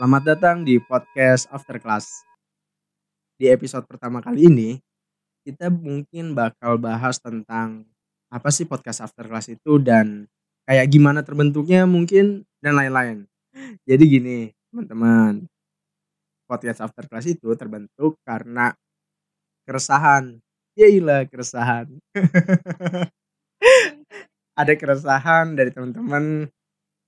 Selamat datang di podcast After Class. Di episode pertama kali ini, kita mungkin bakal bahas tentang apa sih podcast After Class itu dan kayak gimana terbentuknya mungkin dan lain-lain. Jadi gini, teman-teman. Podcast After Class itu terbentuk karena keresahan. Yailah keresahan. Ada keresahan dari teman-teman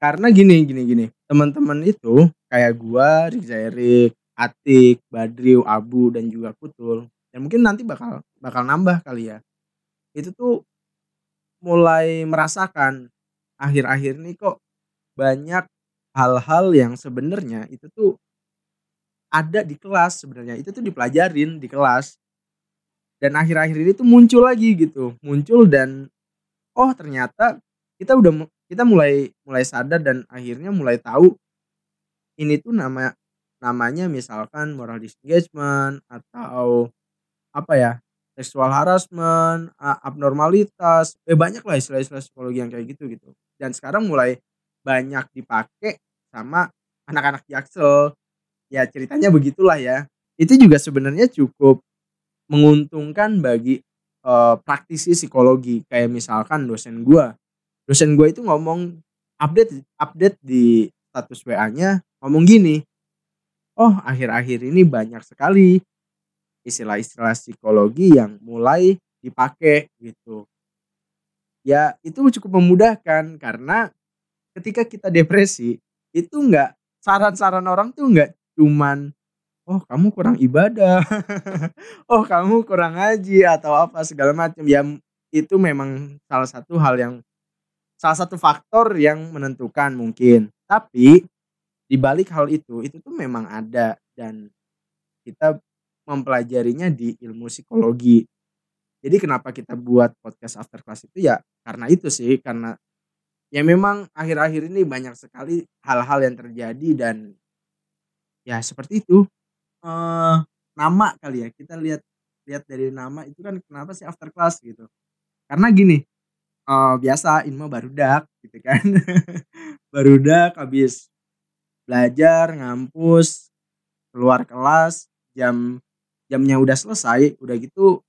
karena gini gini gini, teman-teman itu kayak gua, Riza Erik, Atik, Badriu, Abu dan juga Kutul dan mungkin nanti bakal bakal nambah kali ya. Itu tuh mulai merasakan akhir-akhir ini kok banyak hal-hal yang sebenarnya itu tuh ada di kelas sebenarnya, itu tuh dipelajarin di kelas. Dan akhir-akhir ini tuh muncul lagi gitu, muncul dan oh ternyata kita udah kita mulai mulai sadar dan akhirnya mulai tahu ini tuh nama namanya misalkan moral disengagement atau apa ya, seksual harassment, abnormalitas, eh banyak lah istilah-istilah psikologi yang kayak gitu gitu. Dan sekarang mulai banyak dipakai sama anak-anak Jaksel. Ya ceritanya begitulah ya. Itu juga sebenarnya cukup menguntungkan bagi, eee, praktisi psikologi kayak misalkan dosen gua. Dosen gua itu ngomong update update di status WA-nya ngomong gini, "Oh akhir-akhir ini banyak sekali istilah-istilah psikologi yang mulai dipakai," gitu. Ya itu cukup memudahkan karena ketika kita depresi, itu enggak saran-saran orang tuh enggak cuman, "Oh kamu kurang ibadah, oh kamu kurang ngaji," atau apa segala macam. Ya itu memang salah satu hal yang salah satu faktor yang menentukan mungkin. Tapi di balik hal itu, itu tuh memang ada dan kita mempelajarinya di ilmu psikologi. Jadi kenapa kita buat podcast After Class itu ya karena itu sih, karena ya memang akhir-akhir ini banyak sekali hal-hal yang terjadi dan ya seperti itu. Eee, nama kali ya, kita lihat lihat dari nama itu kan kenapa sih After Class gitu. Karena gini, eee, biasa ini mah barudak gitu kan. Barudak habis belajar, ngampus, keluar kelas, jam jamnya udah selesai, udah gitu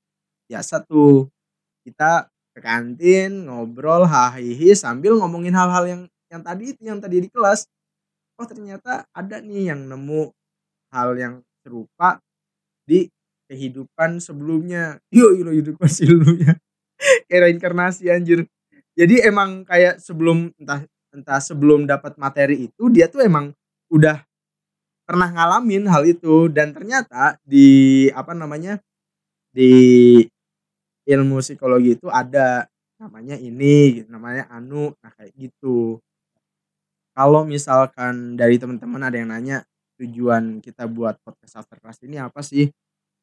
biasa tuh kita ke kantin, ngobrol, ha-ha-hi-hi sambil ngomongin hal-hal yang yang tadi yang tadi di kelas. Oh ternyata ada nih yang nemu hal yang serupa di kehidupan sebelumnya. Yoi kehidupan sebelumnya. Kayak reinkarnasi anjir. Jadi emang kayak sebelum entah entah sebelum dapat materi itu, dia tuh emang udah pernah ngalamin hal itu dan ternyata di apa namanya, di ilmu psikologi itu ada namanya ini, namanya anu, nah kayak gitu. Kalau misalkan dari teman-teman ada yang nanya, tujuan kita buat podcast After Class ini apa sih?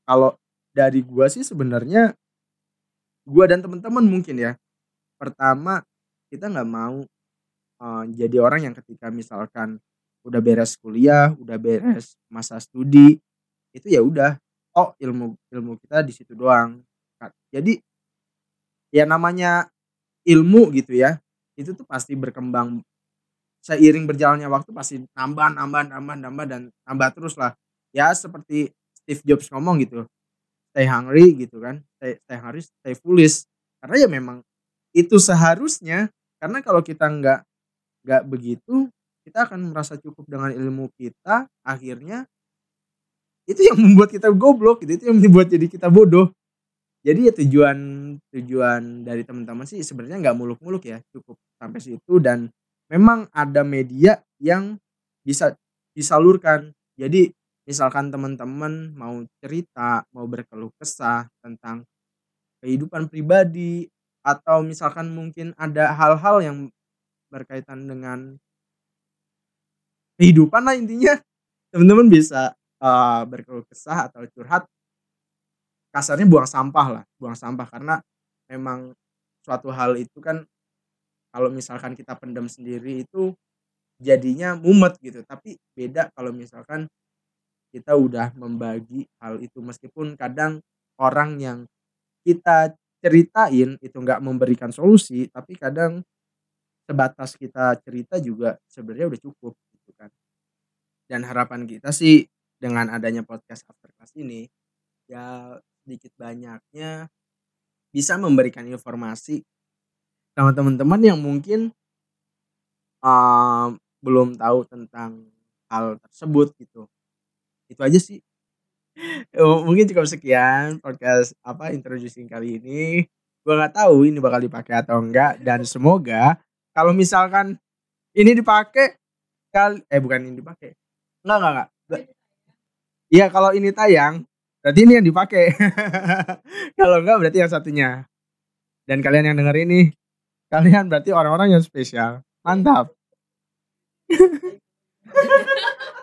Kalau dari gua sih sebenarnya gua dan teman-teman mungkin ya, pertama kita nggak mau, eee, jadi orang yang ketika misalkan udah beres kuliah, udah beres masa studi, itu ya udah, oh ilmu ilmu kita di situ doang. Jadi ya namanya ilmu gitu ya, itu tuh pasti berkembang seiring berjalannya waktu pasti nambah nambah nambah nambah dan nambah terus lah. Ya seperti Steve Jobs ngomong gitu, "Stay hungry," gitu kan, "stay stay hungry, stay foolish." Karena ya memang itu seharusnya, karena kalau kita nggak nggak begitu, kita akan merasa cukup dengan ilmu kita, akhirnya itu yang membuat kita goblok gitu, itu yang membuat jadi kita bodoh. Jadi ya tujuan tujuan dari teman-teman sih sebenarnya nggak muluk-muluk ya, cukup sampai situ dan memang ada media yang bisa disalurkan. Jadi misalkan teman-teman mau cerita, mau berkeluh kesah tentang kehidupan pribadi, atau misalkan mungkin ada hal-hal yang berkaitan dengan kehidupan lah intinya, teman-teman bisa, eee, berkeluh kesah atau curhat. Kasarnya buang sampah lah, buang sampah karena memang suatu hal itu kan kalau misalkan kita pendam sendiri itu jadinya mumet gitu, tapi beda kalau misalkan kita udah membagi hal itu, meskipun kadang orang yang kita ceritain itu nggak memberikan solusi, tapi kadang sebatas kita cerita juga sebenarnya udah cukup gitu kan. Dan harapan kita sih dengan adanya podcast Afterclass ini ya sedikit banyaknya bisa memberikan informasi sama teman-teman yang mungkin uh, belum tahu tentang hal tersebut gitu. Itu aja sih. Oh, mungkin cukup sekian podcast apa introducing kali ini. Gua nggak tahu ini bakal dipakai atau enggak dan semoga kalau misalkan ini dipakai kal eh bukan ini dipakai. Enggak enggak enggak. Iya kalau ini tayang berarti ini yang dipakai. kalau enggak berarti yang satunya. Dan kalian yang denger ini kalian berarti orang-orang yang spesial. Mantap.